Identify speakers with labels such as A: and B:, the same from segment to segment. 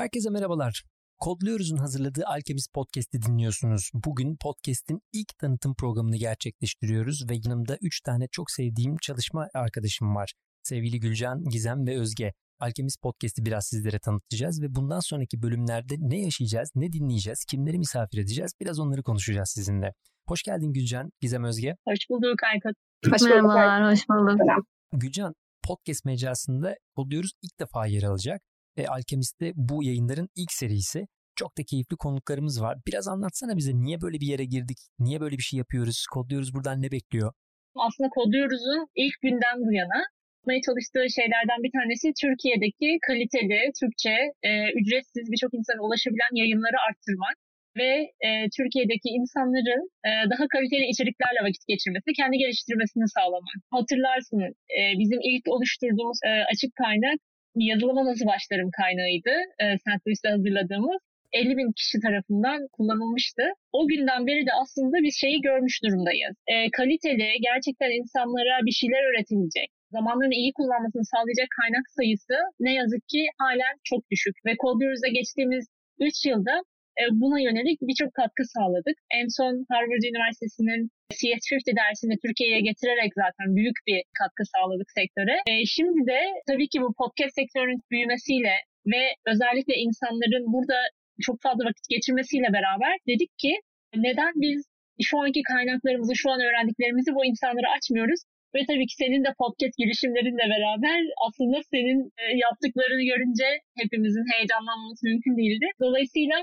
A: Herkese merhabalar. Kodluyoruz'un hazırladığı Alchemist Podcast'i dinliyorsunuz. Bugün podcast'in ilk tanıtım programını gerçekleştiriyoruz ve yanımda 3 tane çok sevdiğim çalışma arkadaşım var. Sevgili Gülcan, Gizem ve Özge. Alchemist Podcast'i biraz sizlere tanıtacağız ve bundan sonraki bölümlerde ne yaşayacağız, ne dinleyeceğiz, kimleri misafir edeceğiz biraz onları konuşacağız sizinle. Hoş geldin Gülcan, Gizem Özge.
B: Hoş bulduk Aykut.
C: Hoş Merhabalar, hoş bulduk.
A: Gülcan, podcast mecrasında Kodluyoruz ilk defa yer alacak e, Alchemist'te bu yayınların ilk serisi. Çok da keyifli konuklarımız var. Biraz anlatsana bize niye böyle bir yere girdik? Niye böyle bir şey yapıyoruz? Kodluyoruz buradan ne bekliyor?
B: Aslında Kodluyoruz'un ilk günden bu yana yapmaya çalıştığı şeylerden bir tanesi Türkiye'deki kaliteli, Türkçe, e, ücretsiz birçok insana ulaşabilen yayınları arttırmak ve e, Türkiye'deki insanların e, daha kaliteli içeriklerle vakit geçirmesi, kendi geliştirmesini sağlamak. Hatırlarsın e, bizim ilk oluşturduğumuz e, açık kaynak yazılıma nasıl başlarım kaynağıydı. E, St. Louis'te hazırladığımız. 50 bin kişi tarafından kullanılmıştı. O günden beri de aslında bir şeyi görmüş durumdayız. E, kaliteli, gerçekten insanlara bir şeyler öğretebilecek, zamanlarını iyi kullanmasını sağlayacak kaynak sayısı ne yazık ki halen çok düşük. Ve Code geçtiğimiz 3 yılda buna yönelik birçok katkı sağladık. En son Harvard Üniversitesi'nin CS50 dersini Türkiye'ye getirerek zaten büyük bir katkı sağladık sektöre. E, şimdi de tabii ki bu podcast sektörünün büyümesiyle ve özellikle insanların burada çok fazla vakit geçirmesiyle beraber dedik ki neden biz şu anki kaynaklarımızı, şu an öğrendiklerimizi bu insanlara açmıyoruz? Ve tabii ki senin de podcast girişimlerinle beraber aslında senin e, yaptıklarını görünce hepimizin heyecanlanması mümkün değildi. Dolayısıyla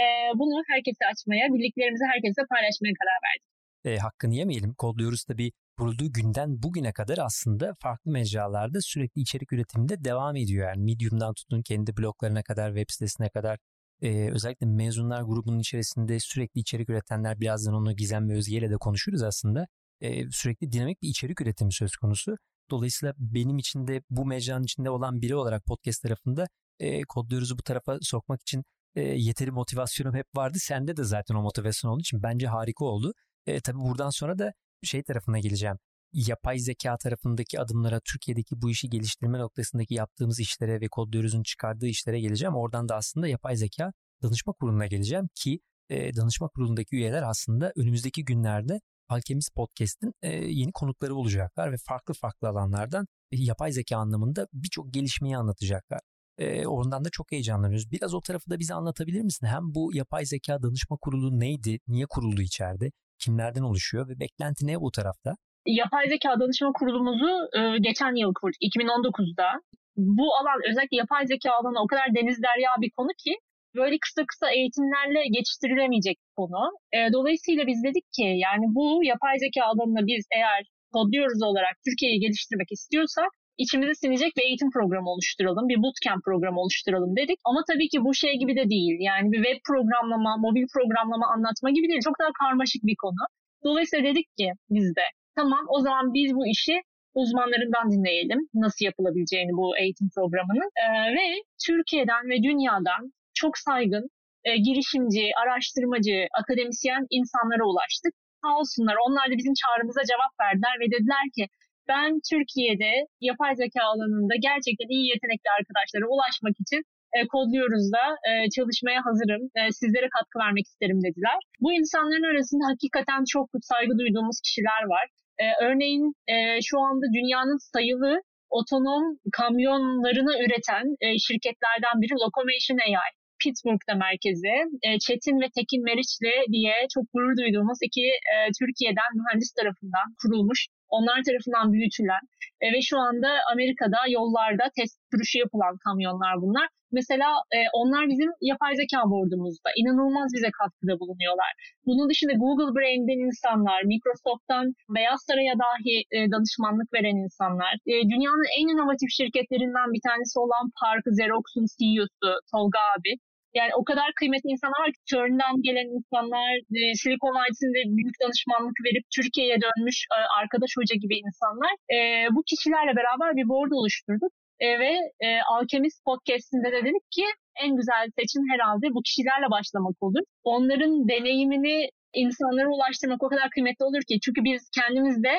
B: e, bunu herkese açmaya, bildiklerimizi herkese paylaşmaya karar verdik.
A: E, hakkını yemeyelim. Kodluyoruz tabii kurulduğu günden bugüne kadar aslında farklı mecralarda sürekli içerik üretiminde devam ediyor. Yani Medium'dan tutun kendi bloglarına kadar, web sitesine kadar ee, özellikle mezunlar grubunun içerisinde sürekli içerik üretenler birazdan onu Gizem ve Özge ile de konuşuruz aslında. Ee, sürekli dinamik bir içerik üretimi söz konusu. Dolayısıyla benim için de bu mecranın içinde olan biri olarak podcast tarafında e, kodluyoruz'u bu tarafa sokmak için e, yeteri motivasyonum hep vardı. Sende de zaten o motivasyon olduğu için bence harika oldu. E, tabii buradan sonra da şey tarafına geleceğim. Yapay zeka tarafındaki adımlara, Türkiye'deki bu işi geliştirme noktasındaki yaptığımız işlere ve Kodluyoruz'un çıkardığı işlere geleceğim. Oradan da aslında yapay zeka danışma kuruluna geleceğim ki e, danışma kurulundaki üyeler aslında önümüzdeki günlerde Alchemist Podcast'in e, yeni konukları olacaklar ve farklı farklı alanlardan yapay zeka anlamında birçok gelişmeyi anlatacaklar. E, oradan da çok heyecanlanıyoruz. Biraz o tarafı da bize anlatabilir misin? Hem bu yapay zeka danışma kurulu neydi? Niye kuruldu içeride? Kimlerden oluşuyor ve beklenti ne bu tarafta?
B: Yapay zeka danışma kurulumuzu e, geçen yıl kurduk. 2019'da. Bu alan özellikle yapay zeka alanı o kadar deniz derya bir konu ki böyle kısa kısa eğitimlerle geçiştirilemeyecek konu. E, dolayısıyla biz dedik ki yani bu yapay zeka alanını biz eğer kodluyoruz olarak Türkiye'yi geliştirmek istiyorsak içimize sinecek bir eğitim programı oluşturalım, bir bootcamp programı oluşturalım dedik. Ama tabii ki bu şey gibi de değil. Yani bir web programlama, mobil programlama anlatma gibi değil. Çok daha karmaşık bir konu. Dolayısıyla dedik ki biz de tamam o zaman biz bu işi uzmanlarından dinleyelim nasıl yapılabileceğini bu eğitim programının ee, ve Türkiye'den ve dünyadan çok saygın e, girişimci, araştırmacı, akademisyen insanlara ulaştık. Sağ olsunlar onlar da bizim çağrımıza cevap verdiler ve dediler ki ben Türkiye'de yapay zeka alanında gerçekten iyi yetenekli arkadaşlara ulaşmak için e, kodluyoruz da e, çalışmaya hazırım. E, sizlere katkı vermek isterim dediler. Bu insanların arasında hakikaten çok saygı duyduğumuz kişiler var. E, örneğin e, şu anda dünyanın sayılı otonom kamyonlarını üreten e, şirketlerden biri Locomotion AI. Pittsburgh'da merkezi. E, Çetin ve Tekin Meriçli diye çok gurur duyduğumuz iki e, Türkiye'den mühendis tarafından kurulmuş, onlar tarafından büyütülen e, ve şu anda Amerika'da yollarda test sürüşü yapılan kamyonlar bunlar. Mesela e, onlar bizim yapay zeka boardumuzda. inanılmaz bize katkıda bulunuyorlar. Bunun dışında Google Brain'den insanlar, Microsoft'tan Beyaz Saray'a dahi e, danışmanlık veren insanlar, e, dünyanın en inovatif şirketlerinden bir tanesi olan Park Xerox'un CEO'su Tolga abi, yani o kadar kıymetli insanlar ki CERN'den gelen insanlar, e, Silikon Vadisi'nde büyük danışmanlık verip Türkiye'ye dönmüş e, arkadaş hoca gibi insanlar. E, bu kişilerle beraber bir board oluşturduk. E, ve e, Alchemist Podcast'inde de dedik ki en güzel seçim herhalde bu kişilerle başlamak olur. Onların deneyimini insanlara ulaştırmak o kadar kıymetli olur ki. Çünkü biz kendimiz de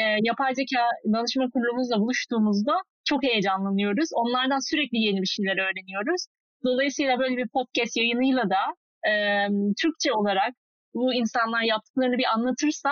B: e, yapay zeka danışma kurulumuzla buluştuğumuzda çok heyecanlanıyoruz. Onlardan sürekli yeni bir şeyler öğreniyoruz. Dolayısıyla böyle bir podcast yayınıyla da e, Türkçe olarak bu insanlar yaptıklarını bir anlatırsa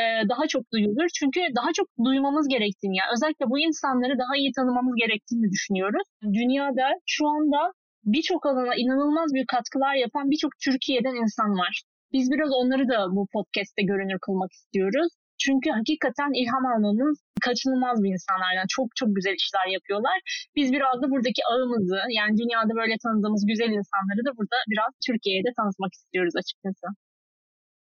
B: e, daha çok duyulur. Çünkü daha çok duymamız gerektiğini, yani özellikle bu insanları daha iyi tanımamız gerektiğini düşünüyoruz. Dünyada şu anda birçok alana inanılmaz bir katkılar yapan birçok Türkiye'den insan var. Biz biraz onları da bu podcast'te görünür kılmak istiyoruz. Çünkü hakikaten ilham almamız kaçınılmaz bir insanlardan. Çok çok güzel işler yapıyorlar. Biz biraz da buradaki ağımızı yani dünyada böyle tanıdığımız güzel insanları da burada biraz Türkiye'ye de tanıtmak istiyoruz açıkçası.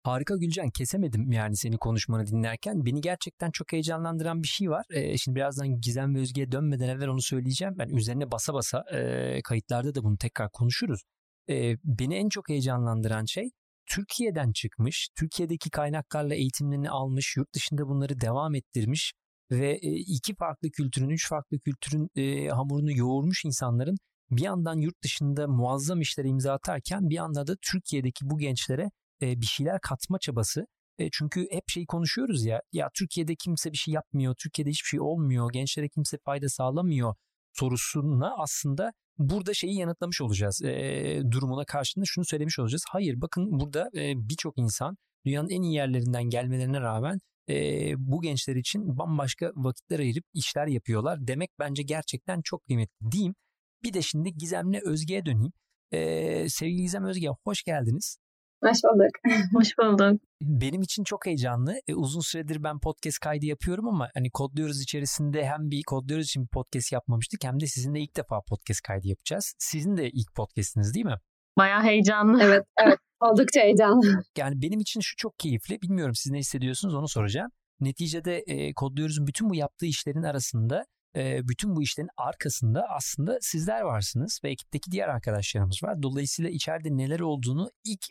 A: Harika Gülcan kesemedim yani seni konuşmanı dinlerken. Beni gerçekten çok heyecanlandıran bir şey var. Ee, şimdi birazdan Gizem ve Özge'ye dönmeden evvel onu söyleyeceğim. Ben üzerine basa basa e, kayıtlarda da bunu tekrar konuşuruz. E, beni en çok heyecanlandıran şey Türkiye'den çıkmış, Türkiye'deki kaynaklarla eğitimlerini almış, yurt dışında bunları devam ettirmiş ve iki farklı kültürün, üç farklı kültürün e, hamurunu yoğurmuş insanların bir yandan yurt dışında muazzam işlere imza atarken bir yandan da Türkiye'deki bu gençlere e, bir şeyler katma çabası. E, çünkü hep şey konuşuyoruz ya, ya Türkiye'de kimse bir şey yapmıyor, Türkiye'de hiçbir şey olmuyor, gençlere kimse fayda sağlamıyor sorusuna aslında burada şeyi yanıtlamış olacağız. E, durumuna karşında şunu söylemiş olacağız. Hayır bakın burada e, birçok insan dünyanın en iyi yerlerinden gelmelerine rağmen e, bu gençler için bambaşka vakitler ayırıp işler yapıyorlar. Demek bence gerçekten çok kıymetli diyeyim. Bir de şimdi Gizem'le Özge'ye döneyim. E, sevgili Gizem Özge hoş geldiniz.
C: Hoş bulduk. Hoş bulduk.
A: Benim için çok heyecanlı. E, uzun süredir ben podcast kaydı yapıyorum ama hani kodluyoruz içerisinde hem bir kodluyoruz için bir podcast yapmamıştık hem de sizinle ilk defa podcast kaydı yapacağız. Sizin de ilk podcastiniz değil mi?
C: Bayağı heyecanlı.
D: Evet, evet. Oldukça heyecanlı.
A: Yani benim için şu çok keyifli. Bilmiyorum siz ne hissediyorsunuz onu soracağım. Neticede e, kodluyoruzun bütün bu yaptığı işlerin arasında bütün bu işlerin arkasında aslında sizler varsınız ve ekipteki diğer arkadaşlarımız var. Dolayısıyla içeride neler olduğunu ilk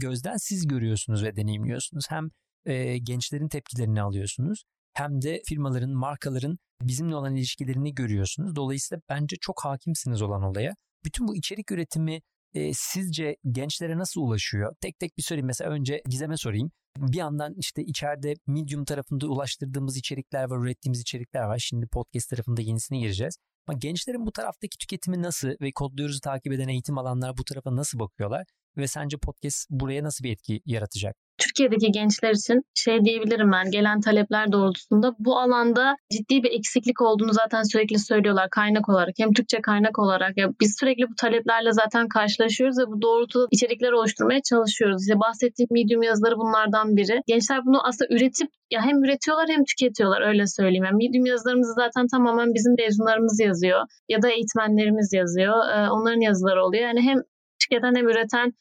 A: gözden siz görüyorsunuz ve deneyimliyorsunuz. Hem gençlerin tepkilerini alıyorsunuz hem de firmaların, markaların bizimle olan ilişkilerini görüyorsunuz. Dolayısıyla bence çok hakimsiniz olan olaya. Bütün bu içerik üretimi e, sizce gençlere nasıl ulaşıyor? Tek tek bir sorayım. Mesela önce Gizem'e sorayım. Bir yandan işte içeride Medium tarafında ulaştırdığımız içerikler var, ürettiğimiz içerikler var. Şimdi podcast tarafında yenisine gireceğiz. Ama gençlerin bu taraftaki tüketimi nasıl ve kodluyoruz'u takip eden eğitim alanlar bu tarafa nasıl bakıyorlar? Ve sence podcast buraya nasıl bir etki yaratacak?
C: Türkiye'deki gençler için şey diyebilirim ben gelen talepler doğrultusunda bu alanda ciddi bir eksiklik olduğunu zaten sürekli söylüyorlar kaynak olarak hem Türkçe kaynak olarak ya biz sürekli bu taleplerle zaten karşılaşıyoruz ve bu doğrultuda içerikler oluşturmaya çalışıyoruz. İşte bahsettiğim Medium yazıları bunlardan biri. Gençler bunu aslında üretip ya hem üretiyorlar hem tüketiyorlar öyle söyleyeyim. Yani Medium yazılarımızı zaten tamamen bizim mezunlarımız yazıyor ya da eğitmenlerimiz yazıyor. Ee, onların yazıları oluyor. Yani hem tüketen hem üreten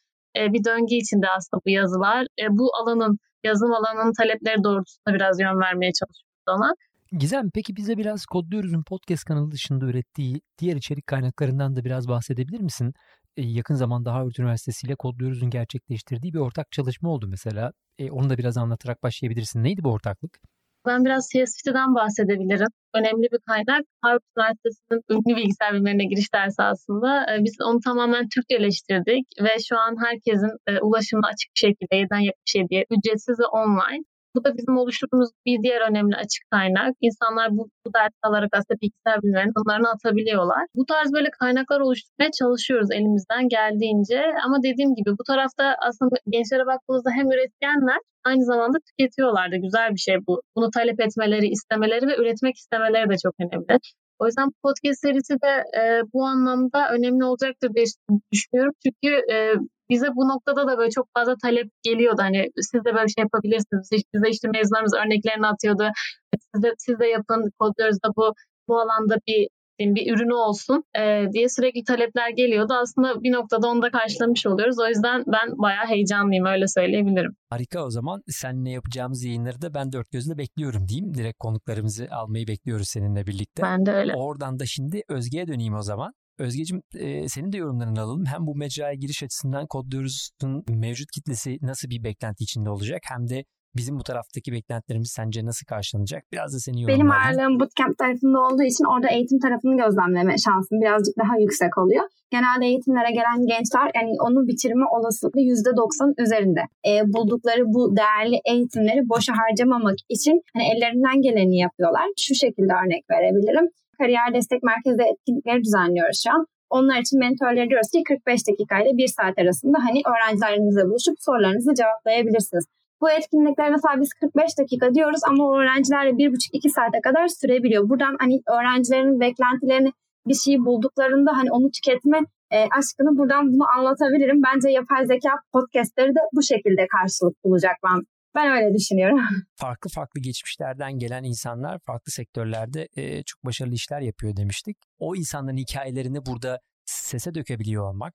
C: bir döngü içinde aslında bu yazılar. E, bu alanın, yazım alanının talepleri doğrultusunda biraz yön vermeye çalışıyoruz ona.
A: Gizem peki bize biraz Kodluyoruz'un podcast kanalı dışında ürettiği diğer içerik kaynaklarından da biraz bahsedebilir misin? E, yakın zamanda Harvard Üniversitesi ile Kodluyoruz'un gerçekleştirdiği bir ortak çalışma oldu mesela. onu da biraz anlatarak başlayabilirsin. Neydi bu ortaklık?
C: Ben biraz CSFT'den bahsedebilirim. Önemli bir kaynak. Harvard Üniversitesi'nin ünlü bilgisayar bilimlerine giriş dersi aslında. Ee, biz onu tamamen Türkçeleştirdik ve şu an herkesin e, ulaşımına açık bir şekilde 7'den 77'ye ücretsiz ve online bu da bizim oluşturduğumuz bir diğer önemli açık kaynak. İnsanlar bu, bu ders alarak aslında bilgisayar bilimlerinin onlarını atabiliyorlar. Bu tarz böyle kaynaklar oluşturmaya çalışıyoruz elimizden geldiğince. Ama dediğim gibi bu tarafta aslında gençlere baktığımızda hem üretkenler aynı zamanda tüketiyorlar da güzel bir şey bu. Bunu talep etmeleri, istemeleri ve üretmek istemeleri de çok önemli. O yüzden podcast serisi de e, bu anlamda önemli olacaktır diye düşünüyorum. Çünkü e, bize bu noktada da böyle çok fazla talep geliyordu. Hani siz de böyle şey yapabilirsiniz. İşte bize işte mezunlarımız örneklerini atıyordu. Siz de, siz de yapın, kodluyoruz da bu bu alanda bir bir ürünü olsun e, diye sürekli talepler geliyordu. Aslında bir noktada onu da karşılamış oluyoruz. O yüzden ben bayağı heyecanlıyım öyle söyleyebilirim.
A: Harika o zaman seninle yapacağımız yayınları da ben dört gözle bekliyorum diyeyim. Direkt konuklarımızı almayı bekliyoruz seninle birlikte.
C: Ben de öyle.
A: Oradan da şimdi Özge'ye döneyim o zaman. Özgeciğim e, senin de yorumlarını alalım. Hem bu mecraya giriş açısından Kodluyoruz'un mevcut kitlesi nasıl bir beklenti içinde olacak hem de bizim bu taraftaki beklentilerimiz sence nasıl karşılanacak? Biraz da senin yorumlarını.
D: Benim ağırlığım bootcamp tarafında olduğu için orada eğitim tarafını gözlemleme şansım birazcık daha yüksek oluyor. Genelde eğitimlere gelen gençler yani onu bitirme olasılığı %90 üzerinde. E, buldukları bu değerli eğitimleri boşa harcamamak için hani ellerinden geleni yapıyorlar. Şu şekilde örnek verebilirim kariyer destek merkezi etkinlikleri düzenliyoruz şu an. Onlar için mentorları diyoruz ki 45 dakika ile 1 saat arasında hani öğrencilerinizle buluşup sorularınızı cevaplayabilirsiniz. Bu etkinlikler mesela biz 45 dakika diyoruz ama o öğrencilerle 1,5-2 saate kadar sürebiliyor. Buradan hani öğrencilerin beklentilerini bir şeyi bulduklarında hani onu tüketme e, aşkını buradan bunu anlatabilirim. Bence yapay zeka podcastleri de bu şekilde karşılık bulacak ben. Ben öyle düşünüyorum.
A: Farklı farklı geçmişlerden gelen insanlar farklı sektörlerde e, çok başarılı işler yapıyor demiştik. O insanların hikayelerini burada sese dökebiliyor olmak,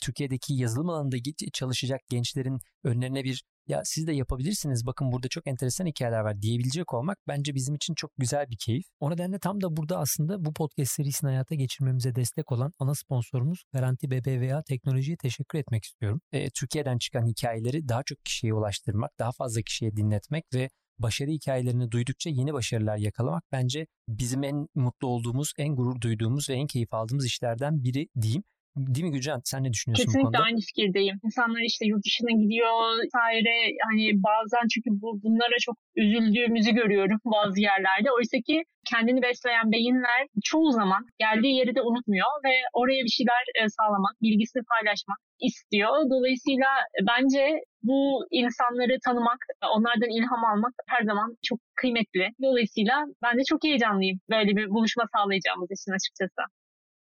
A: Türkiye'deki yazılım alanında çalışacak gençlerin önlerine bir ya siz de yapabilirsiniz bakın burada çok enteresan hikayeler var diyebilecek olmak bence bizim için çok güzel bir keyif. O nedenle tam da burada aslında bu podcast serisini hayata geçirmemize destek olan ana sponsorumuz Garanti BBVA Teknoloji'ye teşekkür etmek istiyorum. E, Türkiye'den çıkan hikayeleri daha çok kişiye ulaştırmak, daha fazla kişiye dinletmek ve başarı hikayelerini duydukça yeni başarılar yakalamak bence bizim en mutlu olduğumuz, en gurur duyduğumuz ve en keyif aldığımız işlerden biri diyeyim. Değil mi Gülcan? Sen ne düşünüyorsun
B: Kesinlikle
A: bu konuda?
B: aynı fikirdeyim. İnsanlar işte yurt dışına gidiyor vesaire. Hani bazen çünkü bu, bunlara çok üzüldüğümüzü görüyorum bazı yerlerde. Oysa ki kendini besleyen beyinler çoğu zaman geldiği yeri de unutmuyor ve oraya bir şeyler e, sağlamak, bilgisini paylaşmak istiyor. Dolayısıyla bence bu insanları tanımak, onlardan ilham almak her zaman çok kıymetli. Dolayısıyla ben de çok heyecanlıyım böyle bir buluşma sağlayacağımız için açıkçası.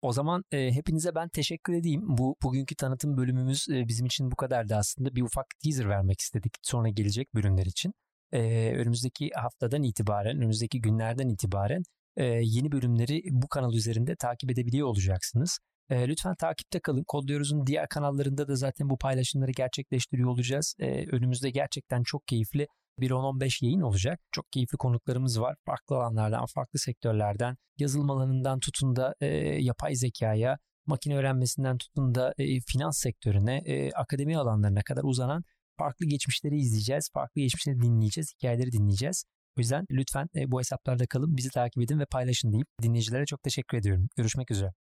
A: O zaman e, hepinize ben teşekkür edeyim. Bu bugünkü tanıtım bölümümüz e, bizim için bu kadardı aslında. Bir ufak teaser vermek istedik sonra gelecek bölümler için. E, önümüzdeki haftadan itibaren, önümüzdeki günlerden itibaren e, yeni bölümleri bu kanal üzerinde takip edebiliyor olacaksınız. E, lütfen takipte kalın. Kodluyoruz'un diğer kanallarında da zaten bu paylaşımları gerçekleştiriyor olacağız. E, önümüzde gerçekten çok keyifli bir 10-15 yayın olacak. Çok keyifli konuklarımız var. Farklı alanlardan, farklı sektörlerden, yazılım alanından tutun da e, yapay zekaya, makine öğrenmesinden tutun da e, finans sektörüne, e, akademi alanlarına kadar uzanan farklı geçmişleri izleyeceğiz. Farklı geçmişleri dinleyeceğiz, hikayeleri dinleyeceğiz. O yüzden lütfen e, bu hesaplarda kalın, bizi takip edin ve paylaşın deyip dinleyicilere çok teşekkür ediyorum. Görüşmek üzere.